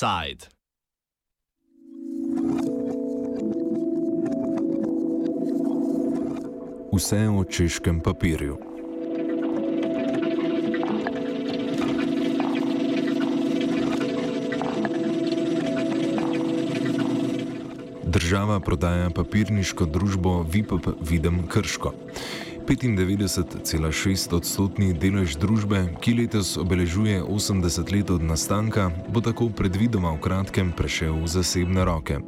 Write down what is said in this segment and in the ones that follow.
Offside. Vse o češkem papirju. Država prodaja papirniško družbo VIPP Videm Krško. 95,6 odstotni delež družbe, ki letos obeležuje 80 let od nastanka, bo tako predvidoma v kratkem prešel v zasebne roke.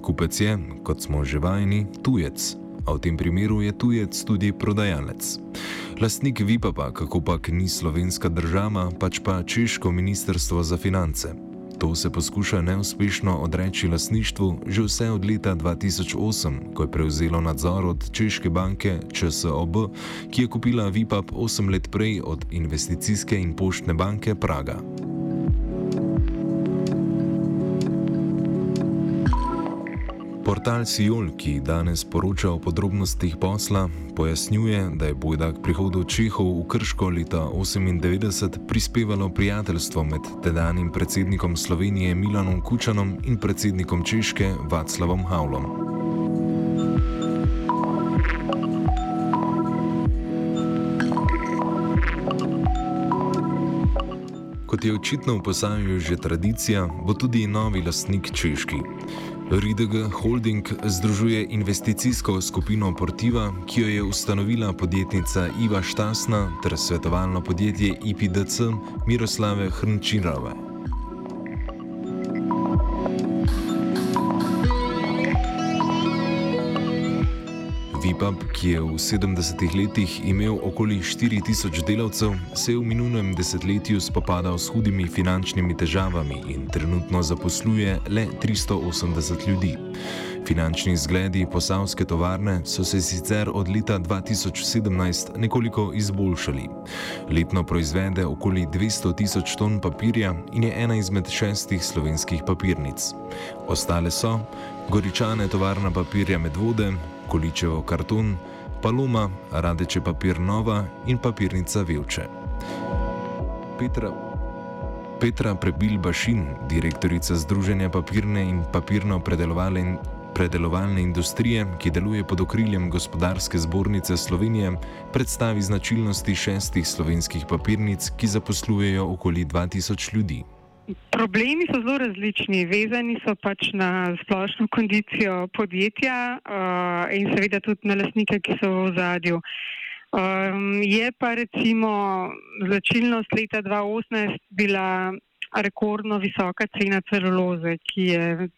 Kupec je, kot smo že vajeni, tujec, a v tem primeru je tujec tudi prodajalec. Lastnik VIPP-a, kako pa ni slovenska država, pač pa češko ministrstvo za finance. To se poskuša neuspešno odreči lasništvu že vse od leta 2008, ko je prevzelo nadzor od češke banke ČSOB, ki je kupila VIPAP 8 let prej od investicijske in poštne banke Praga. Portal Sijol, ki danes poroča o podrobnostih posla, pojasnjuje, da je bojda k prihodu Čehov v Krško leta 1998 prispevalo prijateljstvo med tedanjim predsednikom Slovenije Milanom Kučanom in predsednikom Češke Václavom Havlom. Kot je očitno v posavju že tradicija, bo tudi novi lastnik češki. RIDG Holding združuje investicijsko skupino Portiva, ki jo je ustanovila podjetnica Iva Štasna ter svetovalno podjetje IPDC Miroslave Hrnčirove. Vipap, ki je v 70-ih letih imel okoli 4000 delavcev, se je v minulem desetletju spopadal s hudimi finančnimi težavami in trenutno zaposluje le 380 ljudi. Finančni zgledi posavske tovarne so se sicer od leta 2017 nekoliko izboljšali. Letno proizvede okoli 200 tisoč ton papirja in je ena izmed šestih slovenskih papirnic. Ostale so Goričane tovarna papirja Medvode, Količevo karton, Paloma, Radeče papir Nova in papirnica Velče. Petra, Petra Prebil Bašin, direktorica Združenja papirne in papirno predelovalne, predelovalne industrije, ki deluje pod okriljem Gospodarske zbornice Slovenije, predstavi značilnosti šestih slovenskih papirnic, ki zaposlujejo okoli 2000 ljudi. Problemi so zelo različni, vezani so pač na splošno kondicijo podjetja uh, in seveda tudi na lasnike, ki so v zadju. Um, je pa recimo značilnost leta 2018 bila rekordno visoka cena celuloze, ki je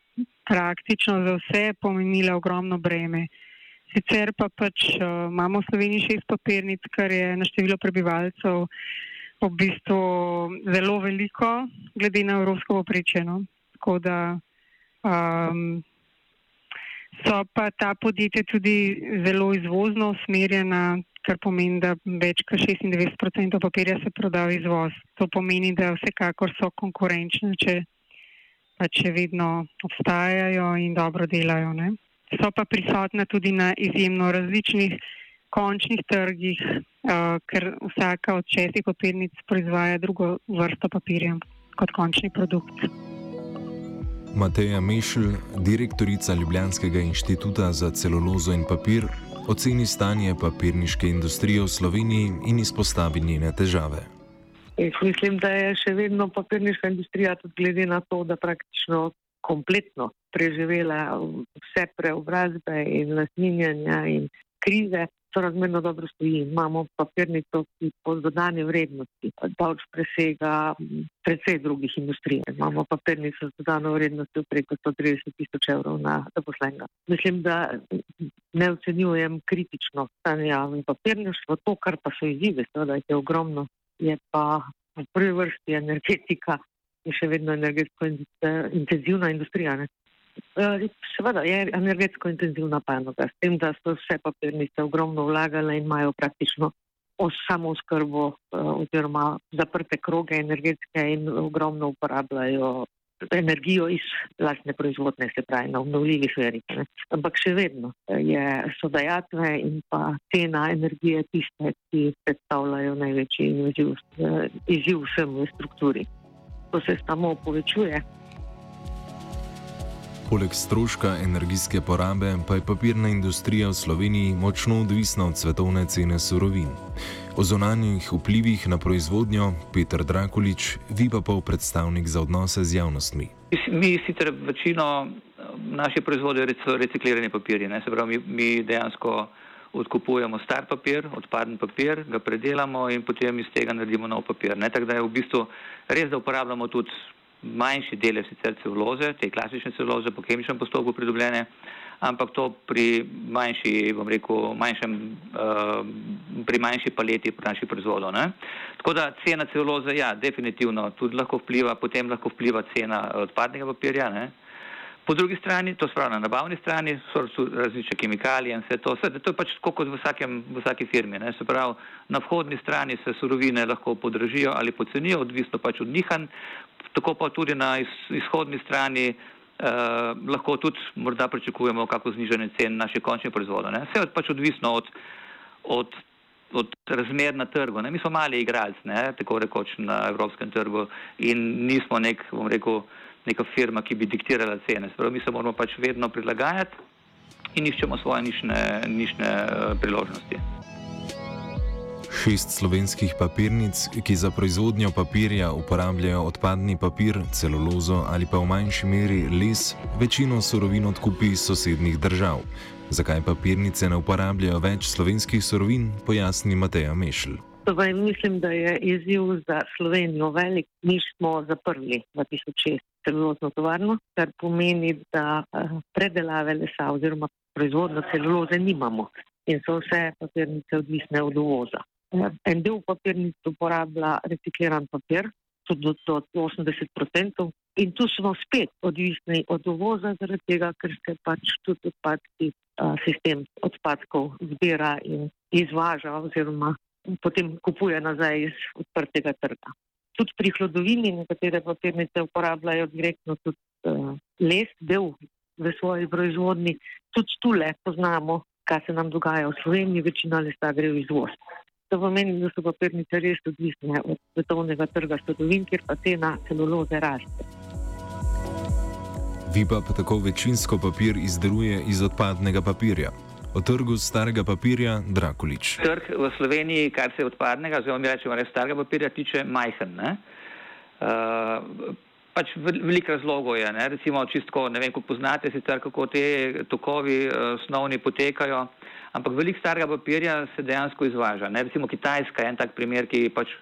praktično za vse pomenila ogromno breme. Sicer pa pač uh, imamo v Sloveniji šest papirnic, kar je na število prebivalcev v bistvu zelo veliko, glede na evropsko poprečeno. Tako da um, so pa ta podjetja tudi zelo izvozno usmerjena, kar pomeni, da več kot 96% papirja se proda v izvoz. To pomeni, da vsekakor so konkurenčni, če pa če vedno obstajajo in dobro delajo. Ne? So pa prisotna tudi na izjemno različnih končnih trgih, uh, ker vsaka od šestih papirnic proizvaja drugo vrsto papirja kot končni produkt. Mateja Mešl, direktorica Ljubljanskega inštituta za celulozo in papir, oceni stanje papirniške industrije v Sloveniji in izpostavi njene težave. Jaz mislim, da je še vedno papirniška industrija, tudi glede na to, da praktično kompletno preživela vse preobrazbe in lasninjanja in krize, sorazmerno dobro stoji. Imamo papirnico, ki po dodani vrednosti davč presega predvsej drugih industrij. Imamo papirnico z dodano vrednostjo preko 130 tisoč evrov na zaposlenega. Mislim, da ne ocenjujem kritično stanje v papirništvu. To, kar pa so izzive, seveda je ogromno, je pa v prvi vrsti energetika in še vedno energetsko intenzivna industrija. Ne? Eh, seveda je energetsko intenzivna panoga, s tem, da so vse papirnice ogromno vlagale in imajo praktično samo skrbo eh, oziroma zaprte kroge energetske in ogromno uporabljajo energijo iz lastne proizvodne, se pravi na obnovljivih verih. Ampak še vedno eh, je, so dajatve in pa cena energije tiste, ki predstavljajo največji izziv vsem v strukturi. To se samo povečuje Poleg stroška energijske porabe pa je papirna industrija v Sloveniji močno odvisna od svetovne cene surovin. O zonanjih vplivih na proizvodnjo Petr Drakulič, vi pa pol predstavnik za odnose z javnostmi. Mi sicer večino naše proizvode so reciklirani papirji, se pravi, mi, mi dejansko odkupujemo star papir, odpadni papir, ga predelamo in potem iz tega naredimo nov papir. Ne? Tako da je v bistvu res, da uporabljamo tudi manjši dele sicer celuloze, te klasične celuloze po kemičnem postopku pridobljene, ampak to pri manjši, bom rekel, manjšem, uh, pri manjši paleti naših proizvodov. Ne? Tako da cena celuloze, ja, definitivno tudi lahko vpliva, potem lahko vpliva cena odpadnega papirja. Ne? Po drugi strani, to spravi na nabavni strani, so različne kemikalije in vse to. Vse, to je pač tako kot v, vsakem, v vsaki firmi. Ne? Se pravi, na vhodni strani se surovine lahko podražijo ali pocenijo, odvisno pač od njihanj, tako pa tudi na iz, izhodni strani eh, lahko tudi morda pričakujemo kako znižanje cen naših končnih proizvodov. Ne? Vse je pač odvisno od, od, od razmer na trgu. Ne? Mi smo mali igralci, tako rekoč na evropskem trgu in nismo nek, bom rekel, neka firma, ki bi diktirala cene. Spravo, mi se moramo pač vedno prilagajati in iščemo svoje nišne, nišne uh, priložnosti. Šest slovenskih papirnic, ki za proizvodnjo papirja uporabljajo odpadni papir, celulozo ali pa v manjši meri les, večino surovin odkupi iz sosednjih držav. Zakaj papirnice ne uporabljajo več slovenskih surovin, pojasni Mateja Mešl. Torej, mislim, da je izziv za Slovenijo velik. Mi smo zaprli 2006 celulozno tovarno, kar pomeni, da eh, predelave lesa oziroma proizvodno celuloze nimamo in so vse papirnice odvisne od uvoza. Eh, en del papirnic uporablja recikliran papir, tudi do, do 80%. In tu smo spet odvisni od uvoza, zaradi tega, ker se pač tudi odpadki, eh, sistem odpadkov zbira in izvaža oziroma potem kupuje nazaj iz odprtega trga. Tudi pri hlodovini nekatere papirnice uporabljajo direktno tudi uh, les, del v svoji proizvodni. Tudi tule poznamo, kaj se nam dogaja v Sloveniji, večina lesa gre v izvoz. To pomeni, da so papirnice res odvisne od svetovnega trga hlodovin, kjer pa cena celuloze raste. Vi pa tako večinsko papir izdeluje iz odpadnega papirja. O trgu starega papirja Drakulič. Trg v Sloveniji, kar se odpadnega, oziroma mi rečemo res starega papirja, tiče majhen. Uh, pač veliko razlogov je, ne? recimo čistko, ne vem, ko poznate sicer, kako te tokovi uh, osnovni potekajo, ampak veliko starega papirja se dejansko izvaža. Ne? Recimo Kitajska je en tak primer, ki pač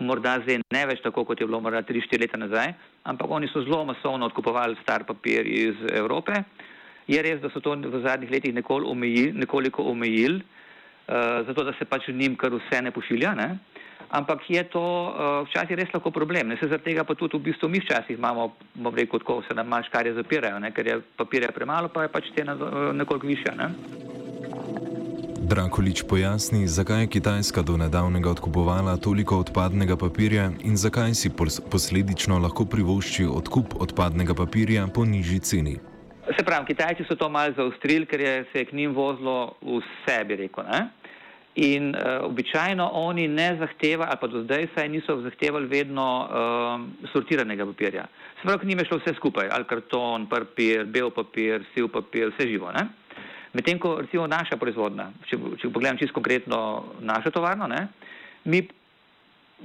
morda zdaj ne več tako, kot je bilo morda 3-4 leta nazaj, ampak oni so zelo masovno odkupovali star papir iz Evrope. Je res, da so to v zadnjih letih omejili, nekoliko omejili, uh, zato da se pač njim kar vse ne pošilja. Ne? Ampak je to uh, včasih res lahko problem. Ne? Se zaradi tega pa tudi v bistvu mi včasih imamo, bom rekel, tako se nam malo škarje zapirajo, ne? ker je papirja premalo, pa je pač cena uh, nekoliko višja. Ne? Drakolič pojasni, zakaj je Kitajska do nedavnega odkupovala toliko odpadnega papirja in zakaj si posledično lahko privošči odkup odpadnega papirja po nižji ceni. Se pravi, Kitajci so to malo zaostrili, ker je se k njim vozilo vse, bi rekel. Ne? In uh, običajno oni ne zahtevajo, ali pa do zdaj saj niso zahtevali vedno uh, sortiranega papirja. Se pravi, k njim je šlo vse skupaj, ali karton, papir, bel papir, siv papir, vse živo. Medtem ko recimo naša proizvodna, če, če pogledam čisto konkretno našo tovarno, ne? mi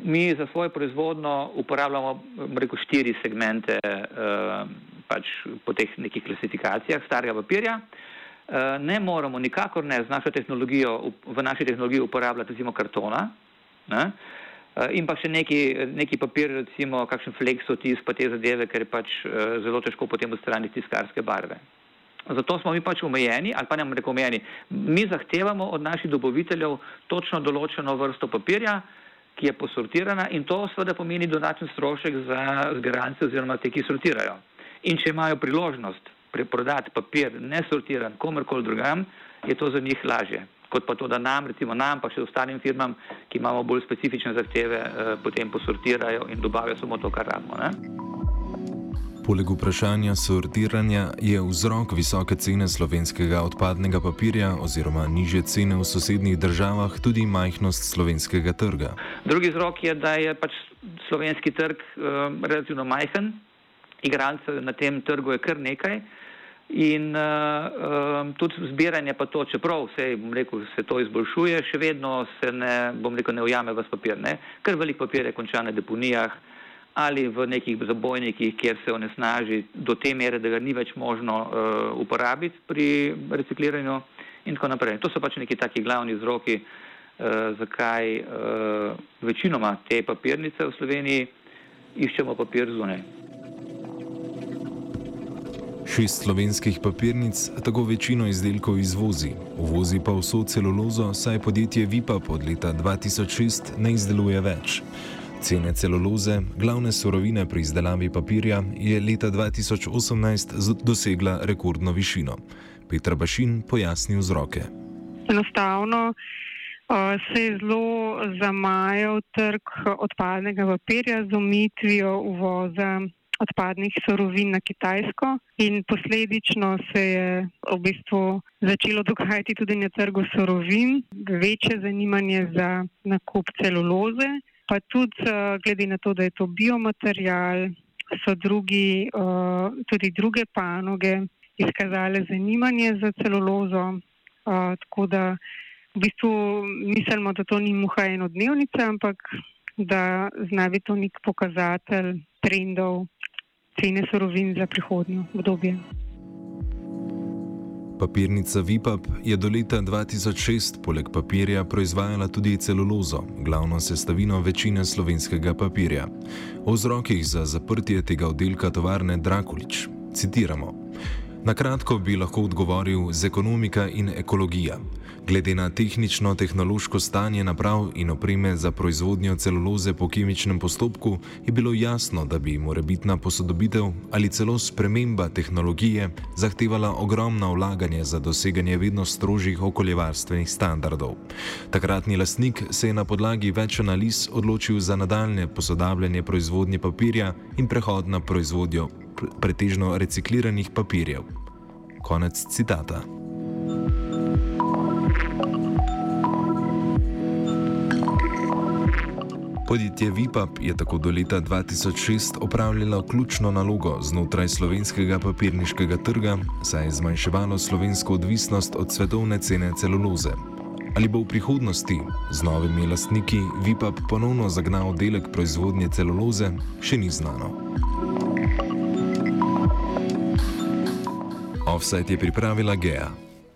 mi za svojo proizvodno uporabljamo rekel, štiri segmente uh, pač po teh nekih klasifikacijah starega papirja. Uh, ne moramo nikakor ne z našo tehnologijo, v naši tehnologiji uporabljati recimo kartona ne? Uh, in pa še neki, neki papir, recimo kakšen flexotis pa te zadeve, ker je pač uh, zelo težko potem odstraniti tiskarske barve. Zato smo mi pač omejeni, ali pa ne bomo rekel omejeni, mi zahtevamo od naših dobaviteljev točno določeno vrsto papirja, ki je posortirana in to seveda pomeni dodaten strošek za zbiralce oziroma te, ki sortirajo. In če imajo priložnost preprodati papir nesortiran komorkoli drugam, je to za njih lažje. Kot pa to, da nam, recimo nam, pa še ostalim firmam, ki imamo bolj specifične zahteve, eh, potem posortirajo in dobavijo samo to, kar rabimo. Ne? Poleg vprašanja sortiranja je vzrok visoke cene slovenskega odpadnega papirja oziroma niže cene v sosednjih državah tudi majhnost slovenskega trga. Drugi vzrok je, da je pač slovenski trg uh, relativno majhen igralcev na tem trgu je kar nekaj. In uh, um, tudi zbiranje pa to, čeprav bom rekel, se to izboljšuje, še vedno se ne, bom rekel, ne ujame vas papir, ne, ker veliko papir je končan na deponijah ali v nekih zabojnikih, kjer se onesnaži do te mere, da ga ni več možno uh, uporabiti pri recikliranju in tako naprej. To so pač neki taki glavni vzroki, uh, zakaj uh, večinoma te papirnice v Sloveniji iščemo papir zunaj. Šest slovenskih papirnic tako večino izdelkov izvozi, uvozi pa vso celulozo, saj podjetje Vipa od leta 2006 ne izdeluje več. Cene celuloze, glavne surovine pri izdelavi papirja, je leta 2018 dosegla rekordno višino. Petr Bašin pojasni vzroke. Enostavno uh, se je zelo zamajal trg odpadnega papirja z umitvijo uvoza odpadnih sorovin na Kitajsko in posledično se je v bistvu začelo dogajati tudi na trgu sorovin, večje zanimanje za nakup celuloze, pa tudi uh, glede na to, da je to biomaterial, so drugi, uh, tudi druge panoge izkazale zanimanje za celulozo, uh, tako da v bistvu mislimo, da to ni muha enodnevnica, ampak da zna biti to nek pokazatelj trendov cene surovin za prihodnjo obdobje. Papirnica Vipap je do leta 2006 poleg papirja proizvajala tudi celulozo, glavno sestavino večine slovenskega papirja. O vzrokih za zaprtje tega oddelka tovarne Drakulič citiramo. Na kratko bi lahko odgovoril z ekonomika in ekologija. Glede na tehnično-tehnološko stanje naprav in opreme za proizvodnjo celuloze po kemičnem postopku, je bilo jasno, da bi morebitna posodobitev ali celo sprememba tehnologije zahtevala ogromno vlaganje za doseganje vedno strožjih okoljevarstvenih standardov. Takratni lastnik se je na podlagi več analiz odločil za nadaljne posodabljanje proizvodnje papirja in prehod na proizvodnjo pretežno recikliranih papirjev. Konec citata. Podjetje Vipap je tako do leta 2006 opravljalo ključno nalogo znotraj slovenskega papirniškega trga, saj je zmanjševalo slovensko odvisnost od svetovne cene celuloze. Ali bo v prihodnosti z novimi lastniki Vipap ponovno zagnal delek proizvodnje celuloze, še ni znano. Offset je pripravila Gea.